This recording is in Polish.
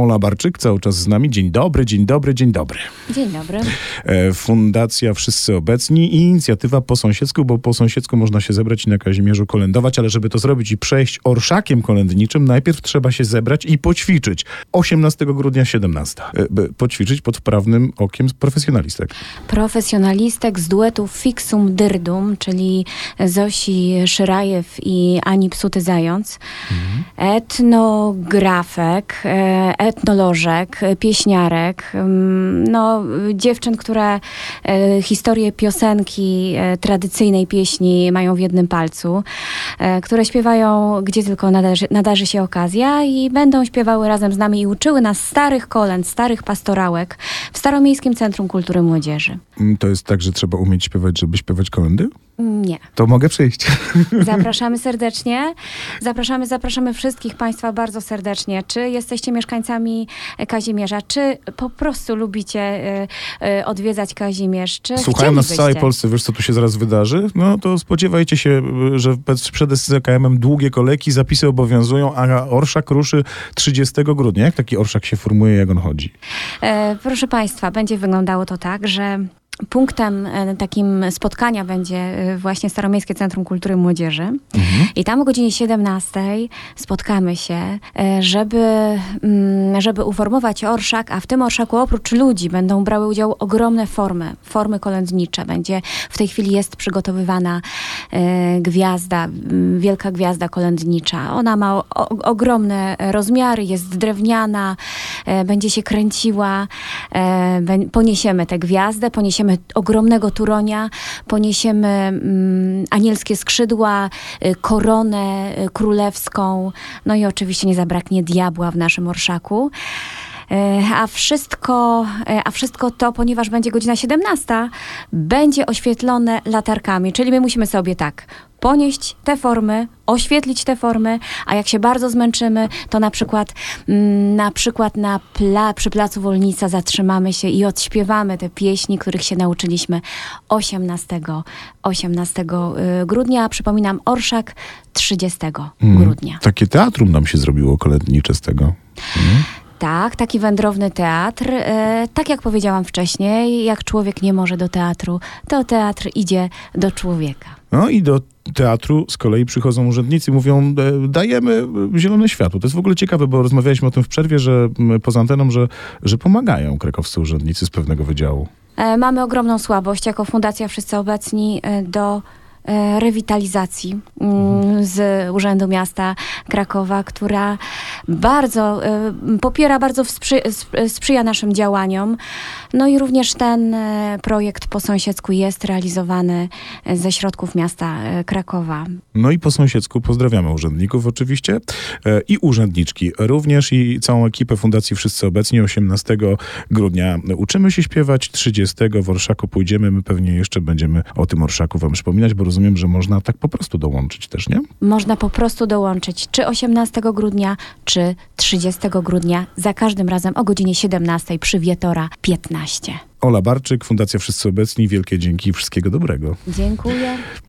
Ola Barczyk cały czas z nami. Dzień dobry, dzień dobry, dzień dobry. Dzień dobry. E, Fundacja Wszyscy Obecni i inicjatywa po sąsiedzku, bo po sąsiedzku można się zebrać i na Kazimierzu kolędować, ale żeby to zrobić i przejść orszakiem kolędniczym, najpierw trzeba się zebrać i poćwiczyć. 18 grudnia 17. E, Poćwiczyć pod wprawnym okiem profesjonalistek. Profesjonalistek z duetu Fixum Dyrdum, czyli Zosi Szyrajew i Ani Psuty Zając. Etnografek, e, etnolożek, e, pieśniarek, mm, no, dziewczyn, które e, historię piosenki, e, tradycyjnej pieśni mają w jednym palcu, które śpiewają gdzie tylko nadarzy, nadarzy się okazja i będą śpiewały razem z nami i uczyły nas starych kolęd, starych pastorałek w Staromiejskim Centrum Kultury Młodzieży. Mm, To jest tak, że trzeba umieć śpiewać, żeby śpiewać kolendy? Nie. To mogę przyjść. Zapraszamy serdecznie. Zapraszamy, zapraszamy wszystkich Państwa bardzo serdecznie. Czy jesteście mieszkańcami Kazimierza, czy po prostu lubicie e, e, odwiedzać Kazimierz, czy Słuchają nas w całej? Polsce, wiesz co tu się zaraz wydarzy? No to spodziewajcie się, że przed- przed SCKM-em długie kolejki, zapisy obowiązują, a orszak ruszy 30 grudnia. Jak taki orszak się formuje, jak on chodzi? E, Proszę Państwa, będzie wyglądało to tak, że punktem e, takim spotkania będzie e, właśnie Staromiejskie Centrum Kultury Młodzieży. I tam o godzinie 17 spotkamy się, e, żeby, mm, żeby uformować orszak, a w tym orszaku oprócz ludzi będą brały udział ogromne formy, formy kolędnicze. Będzie, w tej chwili jest przygotowywana gwiazda, m, wielka gwiazda kolędnicza. Ona ma o, ogromne rozmiary, jest drewniana, będzie się kręciła. Poniesiemy tę gwiazdę, poniesiemy ogromnego turonia, poniesiemy mm, anielskie skrzydła, y, koronę y, królewską, no i oczywiście nie zabraknie diabła w naszym orszaku. E, A wszystko, e, a wszystko to, ponieważ będzie godzina 17, będzie oświetlone latarkami. Czyli my musimy sobie tak ponieść te formy, oświetlić te formy, a jak się bardzo zmęczymy, to na przykład, mm, na przykład na pla, przy Placu Wolnica zatrzymamy się i odśpiewamy te pieśni, których się nauczyliśmy 18, 18 y, grudnia. Przypominam, Orszak 30 grudnia. Takie teatrum nam się zrobiło kolędnicze z tego. Tak, taki wędrowny teatr. E, tak jak powiedziałam wcześniej, jak człowiek nie może do teatru, to teatr idzie do człowieka. No i do teatru z kolei przychodzą urzędnicy i mówią, e, dajemy e, zielone światło. To jest w ogóle ciekawe, bo rozmawialiśmy o tym w przerwie, że poza anteną, że, że pomagają krakowscy urzędnicy z pewnego wydziału. Mamy ogromną słabość jako Fundacja Wszyscy Obecni do rewitalizacji mm, z Urzędu Miasta Krakowa, która bardzo e, popiera, bardzo wsprzy, sprzyja naszym działaniom. No i również ten e, projekt po sąsiedzku jest realizowany e, ze środków miasta Krakowa. No i po sąsiedzku pozdrawiamy urzędników oczywiście i urzędniczki również i całą ekipę Fundacji Wszyscy Obecni 18 grudnia. Uczymy się śpiewać, 30 w Orszaku pójdziemy, my pewnie jeszcze będziemy o tym Orszaku wam przypominać, bo rozumiem, że można tak po prostu dołączyć też, nie? Można po prostu dołączyć czy 18 grudnia, czy 30 grudnia, za każdym razem o godzinie 17 przy Wietora 15. Ola Barczyk, Fundacja Wszyscy Obecni, wielkie dzięki i wszystkiego dobrego. Dziękuję.